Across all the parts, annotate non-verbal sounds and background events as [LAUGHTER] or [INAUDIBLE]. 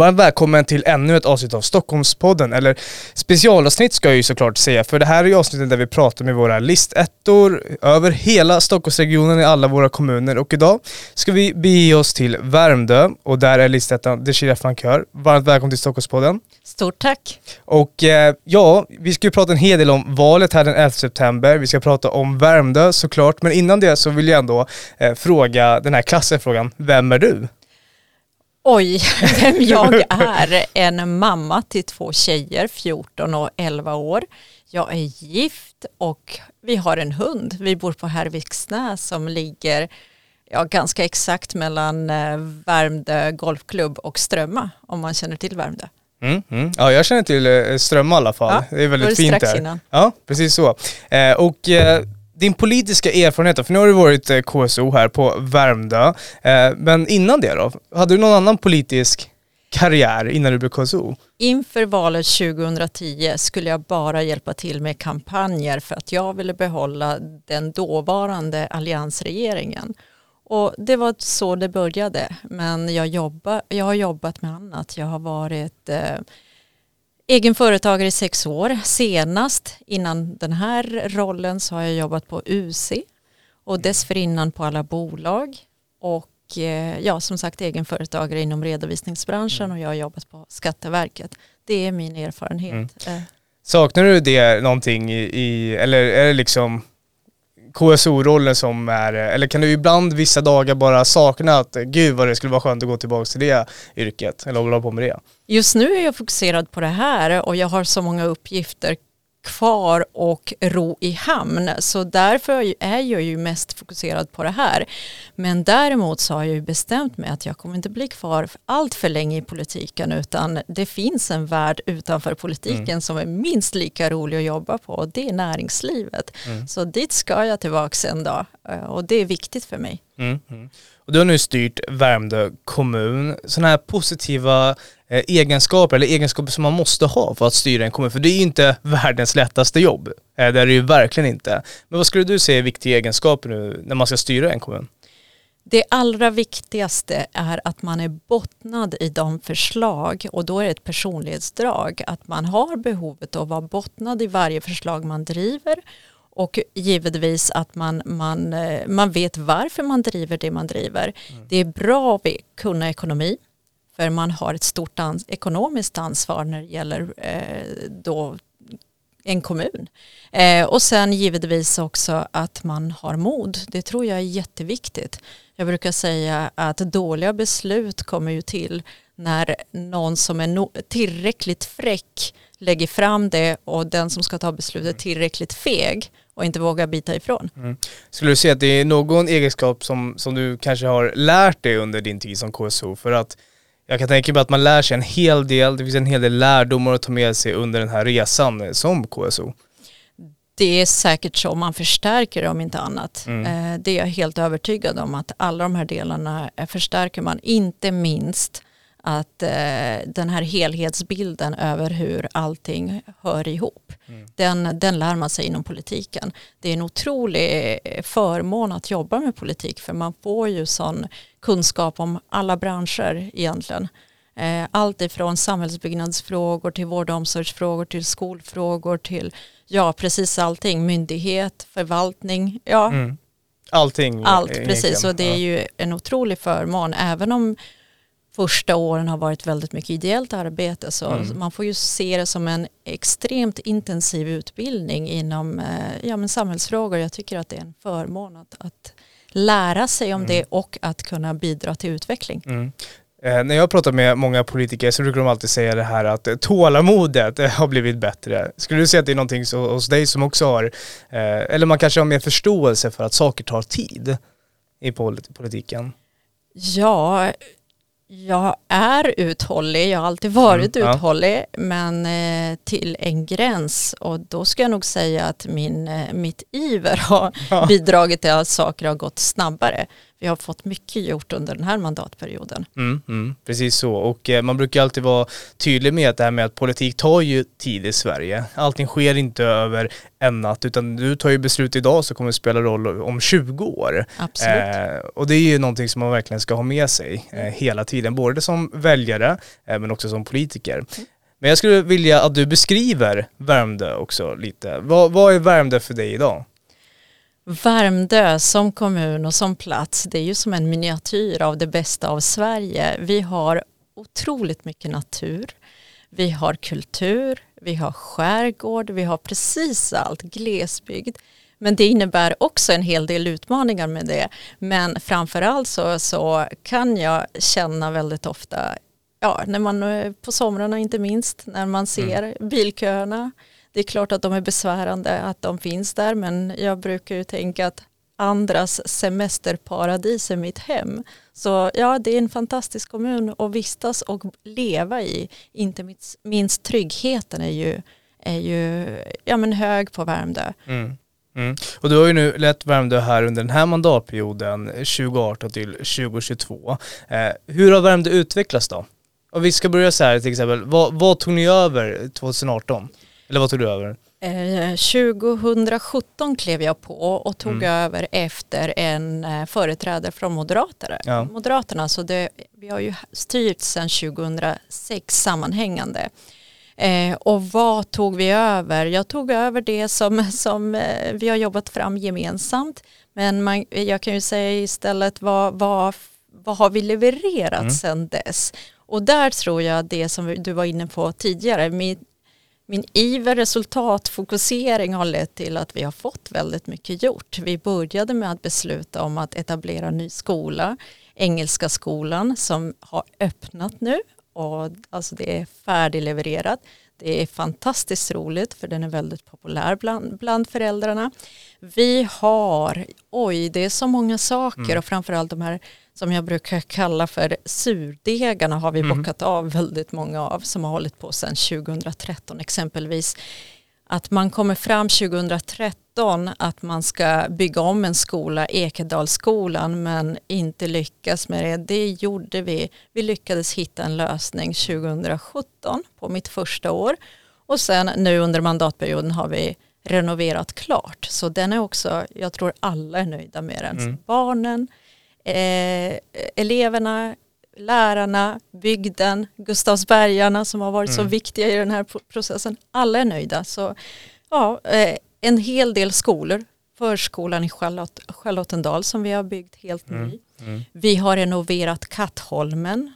Varmt välkommen till ännu ett avsnitt av Stockholmspodden, eller specialavsnitt ska jag ju såklart säga, för det här är ju avsnittet där vi pratar med våra listettor över hela Stockholmsregionen i alla våra kommuner och idag ska vi bege oss till Värmdö och där är listettan Deshira Frankör. Varmt välkommen till Stockholmspodden. Stort tack. Och eh, ja, vi ska ju prata en hel del om valet här den 11 september. Vi ska prata om Värmdö såklart, men innan det så vill jag ändå eh, fråga den här klassenfrågan, vem är du? Oj, [LAUGHS] vem jag är. En mamma till två tjejer, 14 och 11 år. Jag är gift och vi har en hund. Vi bor på Härviksnäs som ligger ja, ganska exakt mellan eh, Värmdö golfklubb och Strömma, om man känner till Värmdö. Mm, mm. Ja, jag känner till eh, Strömma i alla fall. Ja, det är väldigt fint där. innan. Ja, precis så. Eh, och eh, din politiska erfarenhet då, för nu har du varit eh, KSO här på Värmdö. Eh, men innan det då? Hade du någon annan politisk karriär innan du blev KSO? Inför valet 2010 skulle jag bara hjälpa till med kampanjer för att jag ville behålla den dåvarande alliansregeringen. Och det var så det började. Men jag, jobba, jag har jobbat med annat. Jag har varit eh, egen företagare i sex år. Senast innan den här rollen så har jag jobbat på UC och dessförinnan på alla bolag. Och eh, ja, som sagt egen företagare inom redovisningsbranschen och jag har jobbat på Skatteverket. Det är min erfarenhet. Eh, Saknar du det någonting i, i eller är det liksom KSO-rollen som är, eller kan du ibland vissa dagar bara sakna att gud vad det skulle vara skönt att gå tillbaka till det yrket eller hålla på med det? Just nu är jag fokuserad på det här och jag har så många uppgifter kvar och ro i hamn. Så därför är jag ju mest fokuserad på det här. Men däremot så har jag ju bestämt mig att jag kommer inte bli kvar allt för länge i politiken utan det finns en värld utanför politiken som är minst lika rolig att jobba på och det är näringslivet. Så dit ska jag tillbaka en dag eh, och det är viktigt för mig. Mm, mm. Och du har nu styrt Värmdö kommun. Sådana här positiva egenskaper, eller egenskaper som man måste ha för att styra en kommun. För det är ju inte världens lättaste jobb. Eh, det är det ju verkligen inte. Men vad skulle du säga är viktiga egenskaper nu när man ska styra en kommun? Det allra viktigaste är att man är bottnad i de förslag och då är det ett personlighetsdrag att man har behovet av att vara bottnad i varje förslag man driver och givetvis att man, man, eh, man vet varför man driver det man driver. Det är bra att kunna ekonomi för man har ett stort ans- ekonomiskt ansvar när det gäller eh, då en kommun. Eh, och sen givetvis också att man har mod. Det tror jag är jätteviktigt. Jag brukar säga att dåliga beslut kommer ju till när någon som är no- tillräckligt fräck lägger fram det och den som ska ta beslutet är tillräckligt feg och inte vågar bita ifrån. Skulle du säga att det är någon egenskap som, som du kanske har lärt dig under din tid som KSO? För att jag kan tänka mig att man lär sig en hel del, det finns en hel del lärdomar att ta med sig under den här resan eh, som KSO. Det är säkert så man förstärker det om inte annat. Mm. Eh, Det är jag helt övertygad om att alla de här delarna eh, förstärker man. Inte minst att eh, den här helhetsbilden över hur allting hör ihop. Den, den lär man sig inom politiken. Det är en otrolig förmån att jobba med politik för man får ju sån kunskap om alla branscher egentligen. Eh, Allt ifrån samhällsbyggnadsfrågor till vård och omsorgsfrågor till skolfrågor till ja precis allting, myndighet, förvaltning, ja Mm. Allting. allt precis och det är ju en otrolig förmån även om första åren har varit väldigt mycket ideellt arbete så Mm. man får ju se det som en extremt intensiv utbildning inom eh, ja, men samhällsfrågor. Jag tycker att det är en förmån att, att lära sig om det och att kunna bidra till utveckling. Mm. Eh, när jag pratar med många politiker så brukar de alltid säga det här att eh, tålamodet eh, har blivit bättre. Skulle du säga att det är någonting så, hos dig som också har, eh, eller man kanske har mer förståelse för att saker tar tid i polit- politiken? Ja, jag är uthållig, jag har alltid varit Mm, ja. uthållig men eh, till en gräns och då ska jag nog säga att min, eh, mitt iver har Ja. bidragit till att saker har gått snabbare. Vi har fått mycket gjort under den här mandatperioden. Mm, mm, precis så och eh, man brukar alltid vara tydlig med att det här med att politik tar ju tid i Sverige. Allting sker inte över en natt utan du tar ju beslut idag så kommer det spela roll om 20 år. Absolut. Eh, och det är ju någonting som man verkligen ska ha med sig eh, hela tiden, både som väljare eh, men också som politiker. Mm. Men jag skulle vilja att du beskriver Värmdö också lite. Vad, vad är Värmdö för dig idag? Värmdö som kommun och som plats, det är ju som en miniatyr av det bästa av Sverige. Vi har otroligt mycket natur, vi har kultur, vi har skärgård, vi har precis allt, glesbygd. Men det innebär också en hel del utmaningar med det. Men framförallt så, så kan jag känna väldigt ofta, ja, när man på somrarna inte minst, när man ser mm. bilköerna, det är klart att de är besvärande att de finns där men jag brukar ju tänka att andras semesterparadis är mitt hem. Så ja, det är en fantastisk kommun att vistas och leva i. Inte minst tryggheten är ju, är ju ja, men hög på Värmdö. Mm. Mm. Och du har ju nu lett Värmdö här under den här mandatperioden 2018 till 2022. Eh, hur har Värmdö utvecklats då? Om vi ska börja så här till exempel, vad, vad tog ni över 2018? Eller vad tog du över? Eh, 2017 klev jag på och tog mm. över efter en eh, företrädare från Moderaterna. Ja. Moderaterna. Så det, vi har ju styrt sedan 2006 sammanhängande. Eh, och vad tog vi över? Jag tog över det som, som eh, vi har jobbat fram gemensamt. Men man, jag kan ju säga istället vad, vad, vad har vi levererat mm. sedan dess? Och där tror jag det som du var inne på tidigare, min, min iver resultatfokusering har lett till att vi har fått väldigt mycket gjort. Vi började med att besluta om att etablera en ny skola, Engelska skolan som har öppnat nu och alltså det är färdiglevererat. Det är fantastiskt roligt för den är väldigt populär bland, bland föräldrarna. Vi har, oj det är så många saker mm. och framförallt de här som jag brukar kalla för surdegarna har vi mm. bockat av väldigt många av som har hållit på sedan 2013 exempelvis. Att man kommer fram 2013 att man ska bygga om en skola, Ekedalsskolan, men inte lyckas med det. Det gjorde vi. Vi lyckades hitta en lösning 2017 på mitt första år och sen nu under mandatperioden har vi renoverat klart. Så den är också, jag tror alla är nöjda med den. Mm. Barnen, eh, eleverna, lärarna, bygden, Gustavsbergarna som har varit mm. så viktiga i den här processen. Alla är nöjda. Så ja, eh, en hel del skolor, förskolan i Charlotte, Charlottendal som vi har byggt helt mm. ny. Mm. Vi har renoverat Kattholmen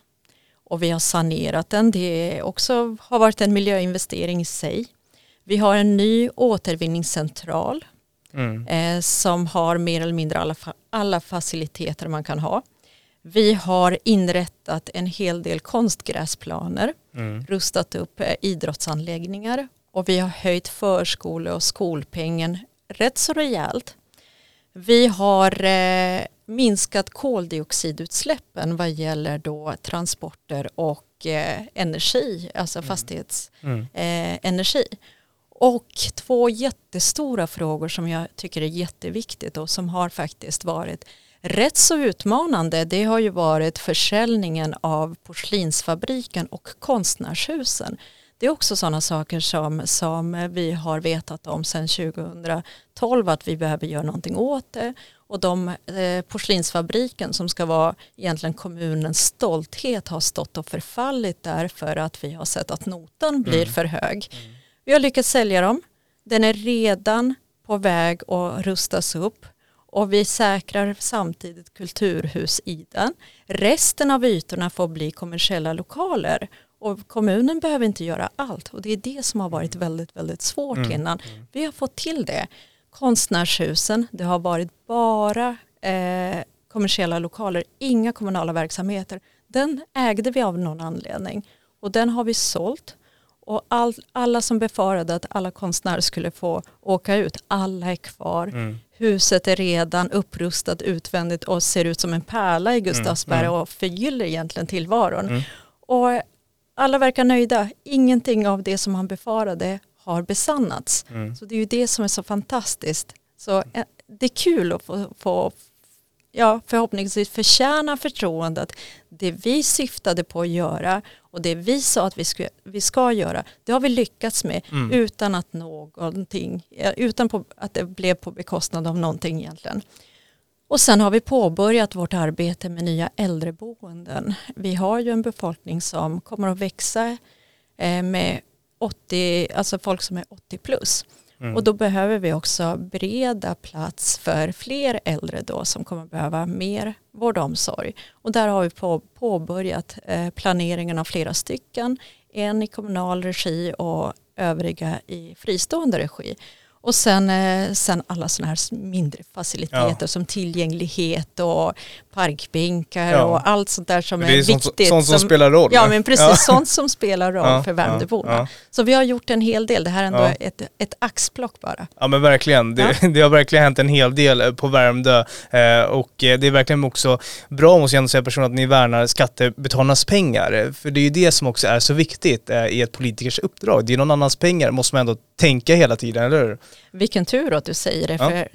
och vi har sanerat den. Det också har varit en miljöinvestering i sig. Vi har en ny återvinningscentral mm. eh, som har mer eller mindre alla, alla faciliteter man kan ha. Vi har inrättat en hel del konstgräsplaner, mm. rustat upp eh, idrottsanläggningar och vi har höjt förskole och skolpengen rätt så rejält. Vi har eh, minskat koldioxidutsläppen vad gäller då transporter och eh, energi, alltså mm. fastighetsenergi. Mm. Och två jättestora frågor som jag tycker är jätteviktigt och som har faktiskt varit rätt så utmanande det har ju varit försäljningen av porslinsfabriken och konstnärshusen. Det är också sådana saker som, som vi har vetat om sedan 2012 att vi behöver göra någonting åt det. Och de eh, porslinsfabriken som ska vara egentligen kommunens stolthet har stått och förfallit därför att vi har sett att notan blir mm. för hög. Mm. Vi har lyckats sälja dem. Den är redan på väg att rustas upp och vi säkrar samtidigt kulturhus i den. Resten av ytorna får bli kommersiella lokaler och kommunen behöver inte göra allt och det är det som har varit väldigt, väldigt svårt mm. innan. Vi har fått till det. Konstnärshusen, det har varit bara eh, kommersiella lokaler, inga kommunala verksamheter. Den ägde vi av någon anledning och den har vi sålt och all, alla som befarade att alla konstnärer skulle få åka ut, alla är kvar. Mm. Huset är redan upprustat utvändigt och ser ut som en pärla i Gustavsberg mm. mm. och förgyller egentligen tillvaron. Mm. Och alla verkar nöjda. Ingenting av det som man befarade har besannats. Mm. Så det är ju det som är så fantastiskt. Så eh, det är kul att få, få ja, förhoppningsvis förtjänar förtroendet. Det vi syftade på att göra och det vi sa att vi ska, vi ska göra, det har vi lyckats med mm. utan att någonting, utan på, att det blev på bekostnad av någonting egentligen. Och sen har vi påbörjat vårt arbete med nya äldreboenden. Vi har ju en befolkning som kommer att växa eh, med 80, alltså folk som är 80 plus. Mm. Och då behöver vi också bereda plats för fler äldre då som kommer behöva mer vård och omsorg. Och där har vi på, påbörjat eh, planeringen av flera stycken. En i kommunal regi och övriga i fristående regi. Och sen, eh, sen alla sådana här mindre faciliteter ja. som tillgänglighet och parkbänkar ja. och allt sånt där som är, är sånt, viktigt. Sånt som, som, spelar roll. Ja men precis, ja. sånt som spelar roll [LAUGHS] för Värmdöborna. Så vi har gjort en hel del, det här är ändå ett, ett axplock bara. Ja men verkligen, det, [LAUGHS] det, har verkligen hänt en hel del eh, på Värmdö eh, och det är verkligen också bra måste jag ändå säga personligen att ni värnar skattebetalarnas pengar. För det är ju det som också är så viktigt i ett politikers uppdrag. Det är någon annans pengar, måste man ändå tänka hela tiden, eller hur? Vilken tur att du säger det, för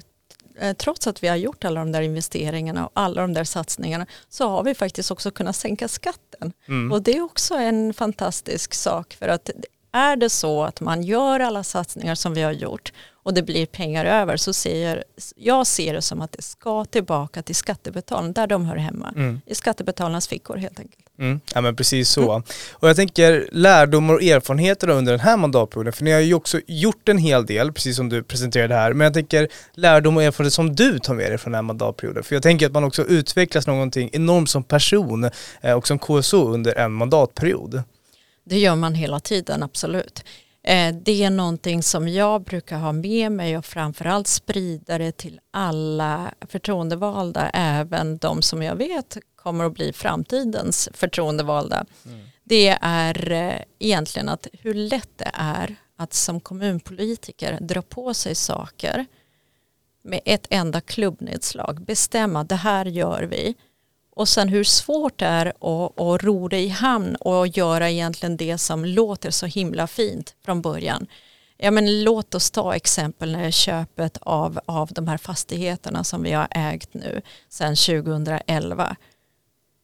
eh, trots att vi har gjort alla de där investeringarna och alla de där satsningarna så har vi faktiskt också kunnat sänka skatten. Mm. Och det är också en fantastisk sak för att är det så att man gör alla satsningar som vi har gjort och det blir pengar över så ser jag ser det som att det ska tillbaka till skattebetalarna där de hör hemma. Mm. I skattebetalarnas fickor helt enkelt. Mm. Ja men precis så. Mm. Och jag tänker lärdomar och erfarenheter under den här mandatperioden, för ni har ju också gjort en hel del, precis som du presenterade här, men jag tänker lärdom och erfarenhet som du tar med dig från den här mandatperioden. För jag tänker att man också utvecklas någonting enormt som person eh, och som KSO under en mandatperiod. Det gör man hela tiden, absolut. Eh, det är någonting som jag brukar ha med mig och framförallt sprida det till alla förtroendevalda, även de som jag vet kommer att bli framtidens förtroendevalda. Mm. Det är eh, egentligen att hur lätt det är att som kommunpolitiker dra på sig saker med ett enda klubbnedslag, bestämma det här gör vi och sen hur svårt det är att, att ro det i hamn och göra egentligen det som låter så himla fint från början. Ja, men låt oss ta exempel när köpet av, av de här fastigheterna som vi har ägt nu sedan 2011.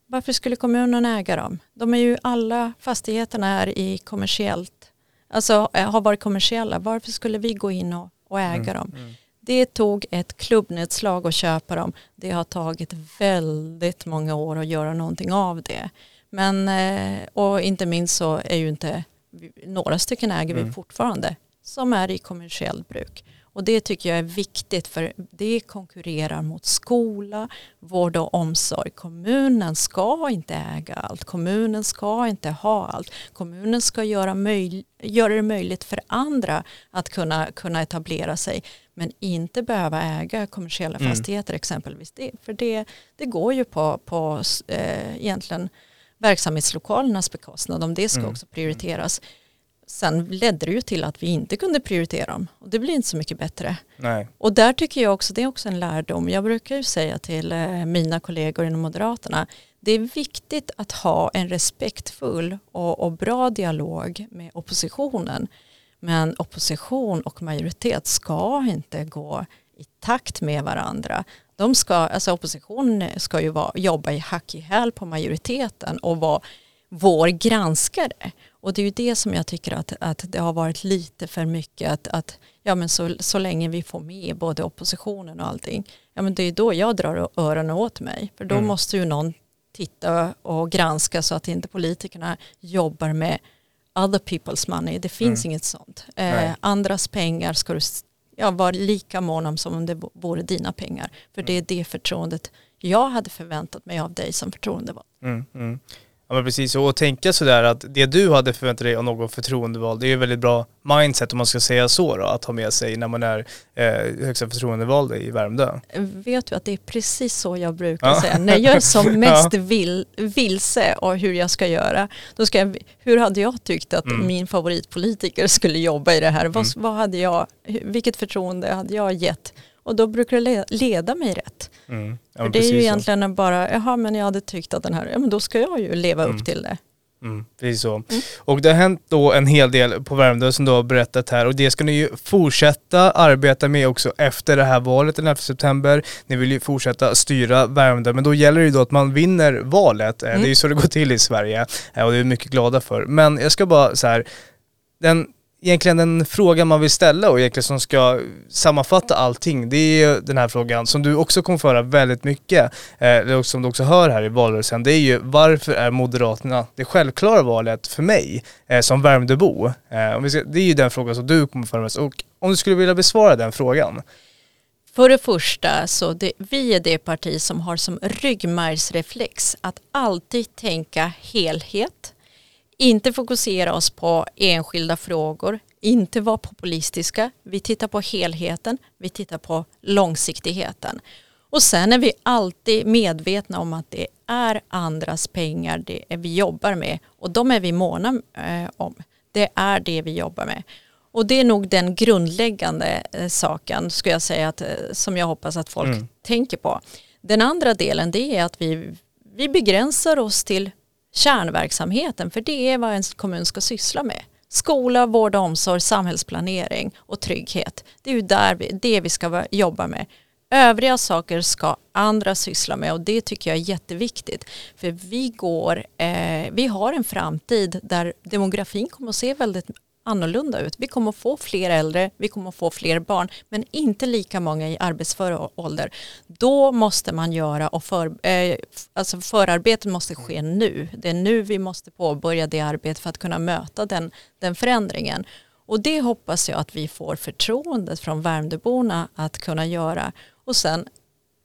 Varför skulle kommunen äga dem? De är ju alla fastigheterna är i kommersiellt, alltså eh, har varit kommersiella. Varför skulle vi gå in och, och äga mm, dem? Mm. Det tog ett klubbnedslag att köpa dem. Det har tagit väldigt många år att göra någonting av det. Men, eh, och inte minst så är ju inte, några stycken äger vi mm. fortfarande som är i kommersiellt bruk. Och det tycker jag är viktigt för det konkurrerar mot skola, vård och omsorg. Kommunen ska inte äga allt, kommunen ska inte ha allt. Kommunen ska göra, möj göra det möjligt för andra att kunna, kunna etablera sig men inte behöva äga kommersiella mm. fastigheter exempelvis. Det, för det, det går ju på, på eh, egentligen verksamhetslokalernas bekostnad om det ska mm. också prioriteras. Sen ledde det ju till att vi inte kunde prioritera dem och det blir inte så mycket bättre. Nej. Och där tycker jag också, det är också en lärdom, jag brukar ju säga till eh, mina kollegor inom Moderaterna, det är viktigt att ha en respektfull och, och bra dialog med oppositionen. Men opposition och majoritet ska inte gå i takt med varandra. De ska, alltså oppositionen ska ju vara, jobba i hack i häl på majoriteten och vara vår granskare. Och det är ju det som jag tycker att, att det har varit lite för mycket att, att ja, men så, så länge vi får med både oppositionen och allting, ja, men det är då jag drar öronen åt mig. För då mm. måste ju någon titta och granska så att inte politikerna jobbar med other people's money. Det finns mm. inget sånt. Eh, andras pengar ska du ja, vara lika mån om som om det vore dina pengar. För mm. det är det förtroendet jag hade förväntat mig av dig som förtroendevald. Mm, mm. Ja men precis, och tänka sådär att det du hade förväntat dig av någon förtroendevald, det är ju väldigt bra mindset om man ska säga så då, att ha med sig när man är eh, högsta förtroendevald i Värmdö. Vet du att det är precis så jag brukar ja. säga, när jag är som [LAUGHS] mest ja. vil, vilse och hur jag ska göra, då ska jag, hur hade jag tyckt att mm. min favoritpolitiker skulle jobba i det här? Mm. Vad, vad hade jag, vilket förtroende hade jag gett? Och då brukar det leda mig rätt. Mm. Ja, För det är ju egentligen så. bara, jaha men jag hade tyckt att den här, ja men då ska jag ju leva mm. upp till det. Mm, precis så. Mm. Och det har hänt då en hel del på Värmdö som du har berättat här och det ska ni ju fortsätta arbeta med också efter det här valet den 11 september. Ni vill ju fortsätta styra Värmdö men då gäller det ju då att man vinner valet. Mm. Det är ju så det går till i Sverige eh, och det är vi mycket glada för. Men jag ska bara så här, den egentligen den frågan man vill ställa och egentligen som ska sammanfatta allting, det är ju den här frågan som du också kommer föra väldigt mycket, eh, som du också hör här i valrörelsen, det är ju varför är Moderaterna det självklara valet för mig eh, som Värmdöbo? Eh, det är ju den frågan som du kommer föra mest och om du skulle vilja besvara den frågan? För det första så det, vi är det parti som har som ryggmärgsreflex att alltid tänka helhet, inte fokusera oss på enskilda frågor, inte vara populistiska. Vi tittar på helheten, vi tittar på långsiktigheten. Och sen är vi alltid medvetna om att det är andras pengar det är vi jobbar med och de är vi måna eh, om. Det är det vi jobbar med. Och det är nog den grundläggande eh, saken ska jag säga att, eh, som jag hoppas att folk mm. tänker på. Den andra delen det är att vi, vi begränsar oss till kärnverksamheten, för det är vad en kommun ska syssla med. Skola, vård och omsorg, samhällsplanering och trygghet. Det är ju där vi, det vi ska jobba med. Övriga saker ska andra syssla med och det tycker jag är jätteviktigt. För vi, går, eh, vi har en framtid där demografin kommer att se väldigt annorlunda ut. Vi kommer att få fler äldre, vi kommer att få fler barn, men inte lika många i arbetsför ålder. Då måste man göra och för, eh, alltså förarbetet måste ske nu. Det är nu vi måste påbörja det arbetet för att kunna möta den, den förändringen. Och det hoppas jag att vi får förtroendet från Värmdöborna att kunna göra. Och sen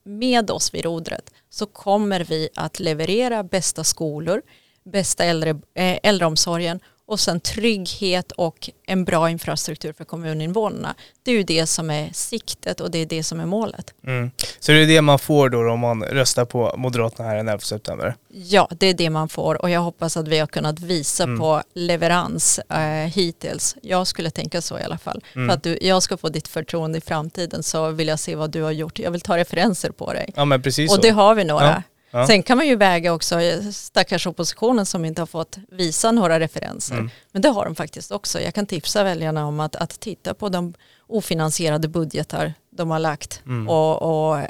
med oss vid rodret så kommer vi att leverera bästa skolor, bästa äldre, äh, äldreomsorgen och sen trygghet och en bra infrastruktur för kommuninvånarna. Det är ju det som är siktet och det är det som är målet. Mm. Så det är det man får då om man röstar på Moderaterna här den 11 september? Ja, det är det man får och jag hoppas att vi har kunnat visa mm. på leverans eh, hittills. Jag skulle tänka så i alla fall. Mm. För att du, jag ska få ditt förtroende i framtiden så vill jag se vad du har gjort. Jag vill ta referenser på dig. Ja, men precis och så. det har vi några. Ja. Ja. Sen kan man ju väga också stackars oppositionen som inte har fått visa några referenser. Mm. Men det har de faktiskt också. Jag kan tipsa väljarna om att, att titta på de ofinansierade budgetar de har lagt. Mm. Och, och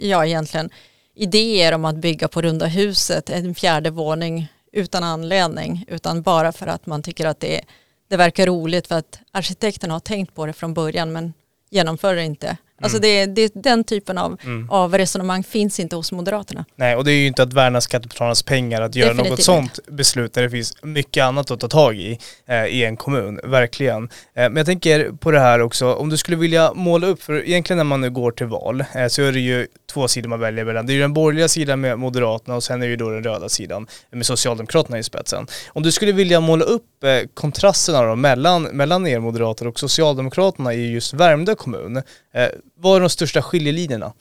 ja, egentligen idéer om att bygga på runda huset, en fjärde våning utan anledning, utan bara för att man tycker att det, det verkar roligt för att arkitekterna har tänkt på det från början men genomför det inte. Alltså mm. det, det, den typen av, mm. av resonemang finns inte hos Moderaterna. Nej, och det är ju inte att värna skattebetalarnas pengar att göra Definitivt något sånt beslut där det finns mycket annat att ta tag i eh, i en kommun, verkligen. Eh, men jag tänker på det här också, om du skulle vilja måla upp, för egentligen när man nu går till val eh, så är det ju två sidor man väljer mellan. Det är ju den borgerliga sidan med Moderaterna och sen är det ju då den röda sidan med Socialdemokraterna i spetsen. Om du skulle vilja måla upp eh, kontrasterna då mellan, mellan er moderater och Socialdemokraterna i just Värmdö kommun, eh, vad är de största skiljelinjerna?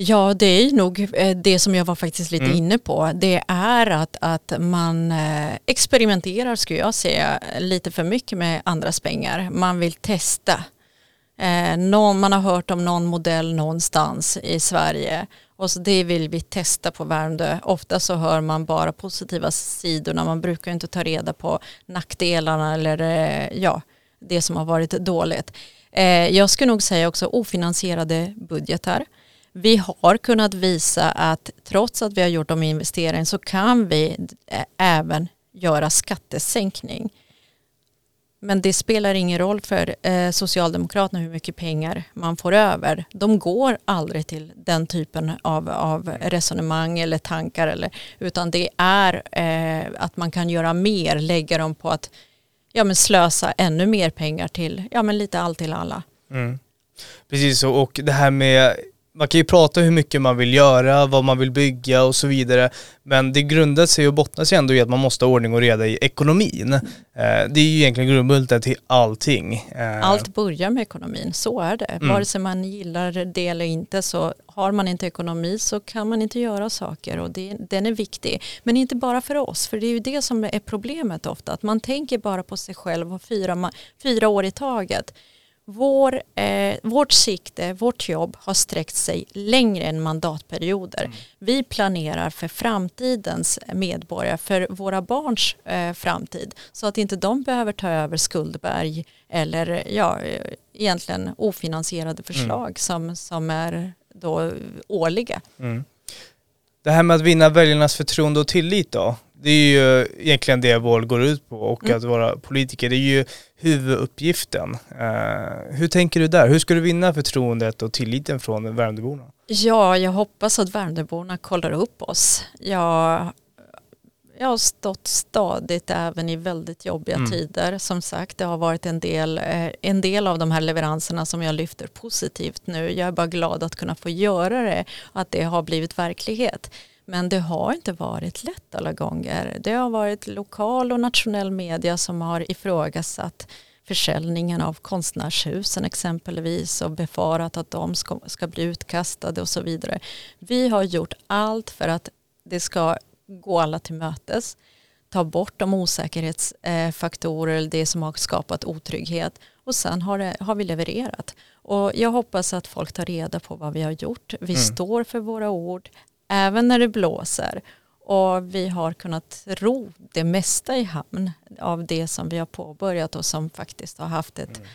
Ja, det är nog eh, det som jag var faktiskt lite mm. inne på. Det är att, att man eh, experimenterar, skulle jag säga, lite för mycket med andras pengar. Man vill testa. Eh, någon, man har hört om någon modell någonstans i Sverige och så det vill vi testa på Värmdö. Ofta så hör man bara positiva sidorna. Man brukar inte ta reda på nackdelarna eller ja, det som har varit dåligt. Eh, jag skulle nog säga också ofinansierade budgetar. Vi har kunnat visa att trots att vi har gjort de investeringarna så kan vi även göra skattesänkning. Men det spelar ingen roll för eh, Socialdemokraterna hur mycket pengar man får över. De går aldrig till den typen av, av resonemang eller tankar. Eller, utan det är eh, att man kan göra mer, lägga dem på att ja, men slösa ännu mer pengar till ja, men lite allt till alla. Mm. Precis så, och det här med man kan ju prata hur mycket man vill göra, vad man vill bygga och så vidare. Men det grundar sig och bottnar sig ändå i att man måste ha ordning och reda i ekonomin. Eh, det är ju egentligen grundbulten till allting. Eh. Allt börjar med ekonomin, så är det. Mm. Vare sig man gillar det eller inte så har man inte ekonomi så kan man inte göra saker och det, den är viktig. Men inte bara för oss, för det är ju det som är problemet ofta. Att man tänker bara på sig själv och fyra, fyra år i taget. Vår, eh, vårt sikte, vårt jobb har sträckt sig längre än mandatperioder. Mm. Vi planerar för framtidens medborgare, för våra barns eh, framtid. Så att inte de behöver ta över skuldberg eller ja, egentligen ofinansierade förslag mm. som, som är då årliga. Mm. Det här med att vinna väljarnas förtroende och tillit då? Det är ju egentligen det val går ut på och mm. att vara politiker, det är ju huvuduppgiften. Uh, hur tänker du där? Hur ska du vinna förtroendet och tilliten från Värmdöborna? Ja, jag hoppas att Värmdöborna kollar upp oss. Jag, jag har stått stadigt även i väldigt jobbiga mm. tider. Som sagt, det har varit en del, eh, en del av de här leveranserna som jag lyfter positivt nu. Jag är bara glad att kunna få göra det, att det har blivit verklighet. Men det har inte varit lätt alla gånger. Det har varit lokal och nationell media som har ifrågasatt försäljningen av konstnärshusen exempelvis och befarat att de ska, ska bli utkastade och så vidare. Vi har gjort allt för att det ska gå alla till mötes, ta bort de osäkerhetsfaktorer, det som har skapat otrygghet och sen har, det, har vi levererat. Och jag hoppas att folk tar reda på vad vi har gjort. Vi mm. står för våra ord, även när det blåser. Och vi har kunnat ro det mesta i hamn av det som vi har påbörjat och som faktiskt har haft ett, mm.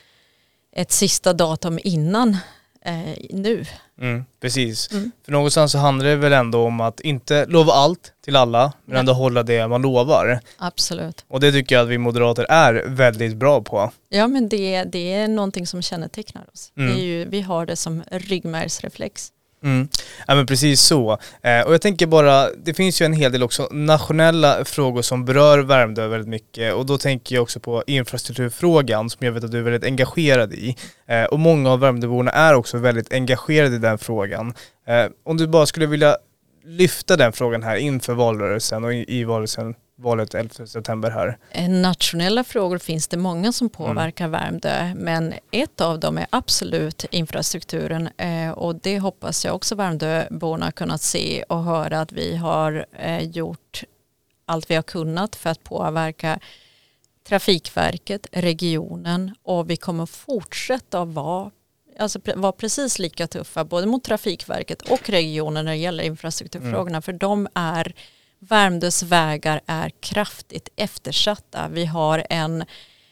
ett sista datum innan eh, nu. Mm, precis. Mm. För någonstans så handlar det väl ändå om att inte lova allt till alla men ändå hålla det man lovar. Absolut. Och det tycker jag att vi moderater är väldigt bra på. Ja men det, det är någonting som kännetecknar oss. Mm. Ju, vi har det som ryggmärgsreflex. Mm. Ja men precis så. Eh, och jag tänker bara, det finns ju en hel del också nationella frågor som berör Värmdö väldigt mycket och då tänker jag också på infrastrukturfrågan som jag vet att du är väldigt engagerad i. Eh, och många av Värmdöborna är också väldigt engagerade i den frågan. Eh, om du bara skulle vilja lyfta den frågan här inför valrörelsen och i, i valrörelsen valet 11 september här? Eh, nationella frågor finns det många som påverkar mm. Värmdö men ett av dem är absolut infrastrukturen eh, och det hoppas jag också Värmdöborna kunnat se och höra att vi har eh, gjort allt vi har kunnat för att påverka Trafikverket, regionen och vi kommer fortsätta att vara alltså, vara precis lika tuffa både mot Trafikverket och regionen när det gäller infrastrukturfrågorna mm. för de är Värmdös vägar är kraftigt eftersatta. Vi har en,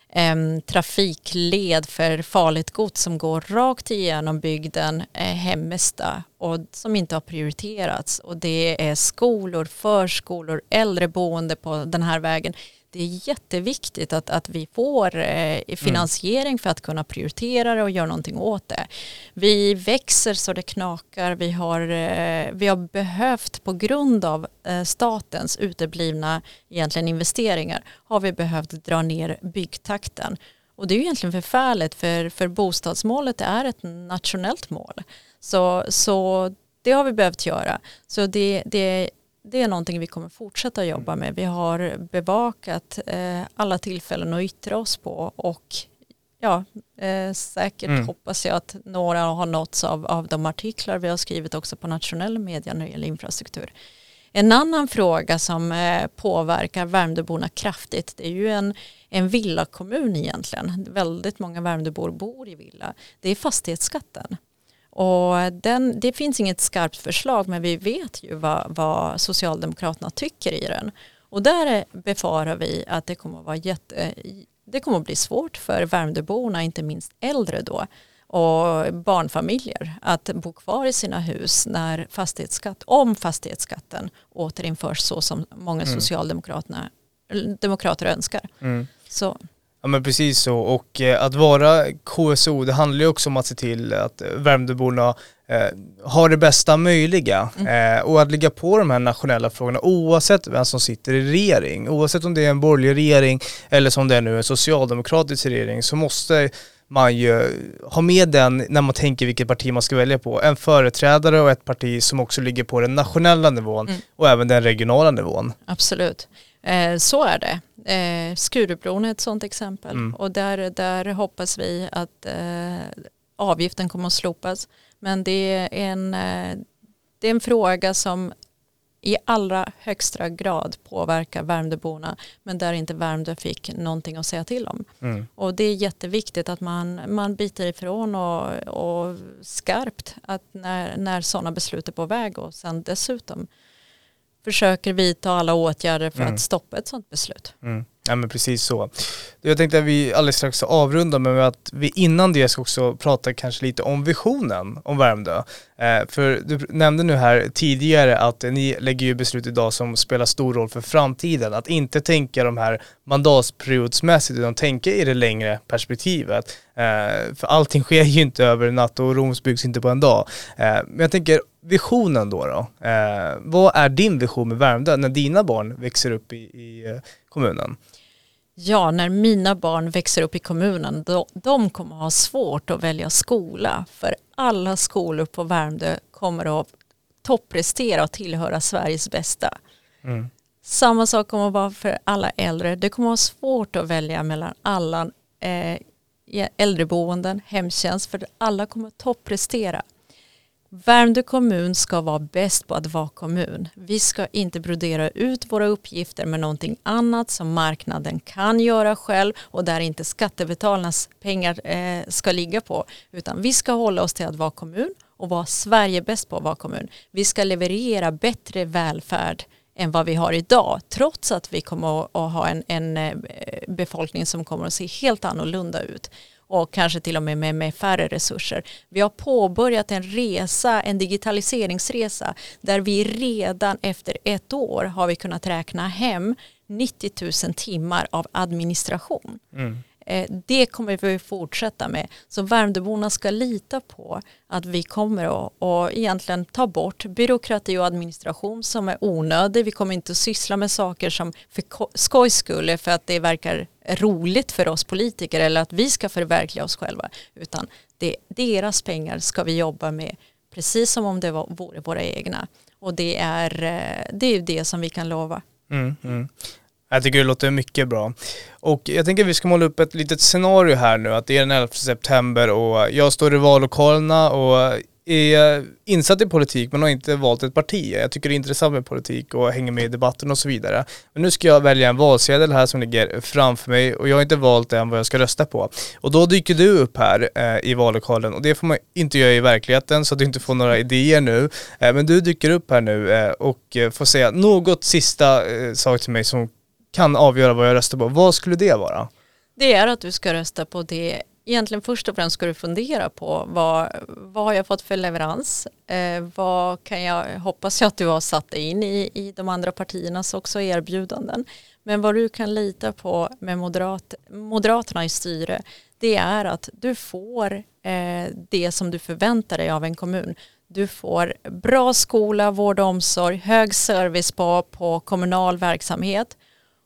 en trafikled för farligt gods som går rakt igenom bygden eh, Hemmesta och som inte har prioriterats och det är skolor, förskolor, äldreboende på den här vägen det är jätteviktigt att, att vi får eh, finansiering för att kunna prioritera det och göra någonting åt det. Vi växer så det knakar. Vi har, eh, vi har behövt på grund av eh, statens uteblivna egentligen investeringar har vi behövt dra ner byggtakten. Och det är ju egentligen förfärligt för, för bostadsmålet är ett nationellt mål. Så, så det har vi behövt göra. Så det, det det är någonting vi kommer fortsätta jobba med. Vi har bevakat eh, alla tillfällen att yttra oss på och ja, eh, säkert mm. hoppas jag att några har nåtts av, av de artiklar vi har skrivit också på nationell media när det gäller infrastruktur. En annan fråga som eh, påverkar Värmdöborna kraftigt det är ju en, en villakommun egentligen. Väldigt många Värmdöbor bor i villa. Det är fastighetsskatten. Och den, det finns inget skarpt förslag men vi vet ju vad, vad Socialdemokraterna tycker i den. Och där befarar vi att det kommer att, vara jätte, det kommer att bli svårt för Värmdöborna, inte minst äldre då, och barnfamiljer att bo kvar i sina hus när fastighetsskatt, om fastighetsskatten återinförs så som många mm. socialdemokrater önskar. Mm. Så. Ja men precis så och eh, att vara KSO det handlar ju också om att se till att Värmdöborna eh, har det bästa möjliga mm. eh, och att ligga på de här nationella frågorna oavsett vem som sitter i regering. Oavsett om det är en borgerlig regering eller som det är nu en socialdemokratisk regering så måste man ju ha med den när man tänker vilket parti man ska välja på. En företrädare och ett parti som också ligger på den nationella nivån mm. och även den regionala nivån. Absolut. Eh, så är det. Eh, Skurubron är ett sådant exempel mm. och där, där hoppas vi att eh, avgiften kommer att slopas. Men det är en, eh, det är en fråga som i allra högsta grad påverka Värmdöborna men där inte Värmdö fick någonting att säga till om. Mm. Och det är jätteviktigt att man, man biter ifrån och, och skarpt att när, när sådana beslut är på väg och sen dessutom försöker vidta alla åtgärder för mm. att stoppa ett sådant beslut. Mm. Ja men precis så. Jag tänkte att vi alldeles strax ska avrunda med att vi innan det ska också prata kanske lite om visionen om Värmdö. Eh, för du nämnde nu här tidigare att ni lägger ju beslut idag som spelar stor roll för framtiden. Att inte tänka de här mandatperiodsmässigt utan tänka i det längre perspektivet. Eh, för allting sker ju inte över en natt och Roms byggs inte på en dag. Eh, men jag tänker visionen då då? Eh, vad är din vision med Värmdö när dina barn växer upp i, i eh, kommunen? Ja, när mina barn växer upp i kommunen, då, de kommer ha svårt att välja skola. För alla skolor på Värmdö kommer att topprestera och tillhöra Sveriges bästa. Mm. Samma sak kommer att vara för alla äldre. Det kommer att vara svårt att välja mellan alla eh, äldreboenden, hemtjänst, för alla kommer att topprestera. Värmdö kommun ska vara bäst på att vara kommun. Vi ska inte brodera ut våra uppgifter med någonting annat som marknaden kan göra själv och där inte skattebetalarnas pengar eh, ska ligga på. Utan vi ska hålla oss till att vara kommun och vara Sverige bäst på att vara kommun. Vi ska leverera bättre välfärd än vad vi har idag trots att vi kommer att ha en, en eh, befolkning som kommer att se helt annorlunda ut och kanske till och med med, med färre resurser. Vi har påbörjat en resa, en digitaliseringsresa där vi redan efter ett år har vi kunnat räkna hem 90 000 timmar av administration. Mm. Eh, det kommer vi fortsätta med. Så Värmdöborna ska lita på att vi kommer att, och egentligen ta bort byråkrati och administration som är onödig. Vi kommer inte att syssla med saker som för skojs skull för att det verkar roligt för oss politiker eller att vi ska förverkliga oss själva. Utan det, deras pengar ska vi jobba med precis som om det vore våra egna. Och det är, eh, det är det som vi kan lova. Mm, mm. Jag tycker det låter mycket bra. Och jag tänker att vi ska måla upp ett litet scenario här nu, att det är den 11 september och jag står i vallokalerna och är insatt i politik men har inte valt ett parti. Jag tycker det är intressant med politik och hänger med i debatten och så vidare. Men nu ska jag välja en valsedel här som ligger framför mig och jag har inte valt än vad jag ska rösta på. Och då dyker du upp här eh, i vallokalen och det får man inte göra i verkligheten så att du inte får några idéer nu. Eh, men du dyker upp här nu eh, och eh, får säga något sista eh, sak till mig som kan avgöra vad jag röstar på. Vad skulle det vara? Det är att du ska rösta på det egentligen först och främst ska du fundera på vad, vad har jag fått för leverans? Eh, vad kan jag, hoppas jag att du har satt in i, i de andra partiernas också erbjudanden. Men vad du kan lita på med moderat, Moderaterna i styre det är att du får eh, det som du förväntar dig av en kommun. Du får bra skola, vård och omsorg, hög service på, på kommunal verksamhet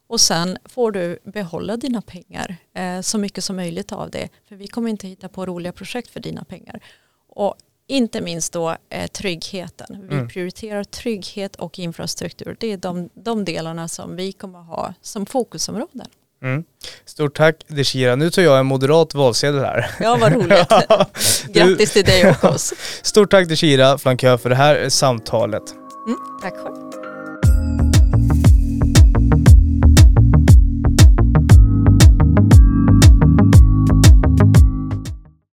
och sen får du behålla dina pengar, eh, så mycket som möjligt av det. För vi kommer inte hitta på roliga projekt för dina pengar. Och inte minst då eh, tryggheten. Vi mm. prioriterar trygghet och infrastruktur. Det är de, de delarna som vi kommer ha som fokusområden. Mm. Stort tack Deshira. Nu tar jag en moderat valsedel här. Ja, vad roligt. [LAUGHS] Grattis till dig och oss. [LAUGHS] Stort tack Deshira Flankör för det här samtalet. Mm, tack själv.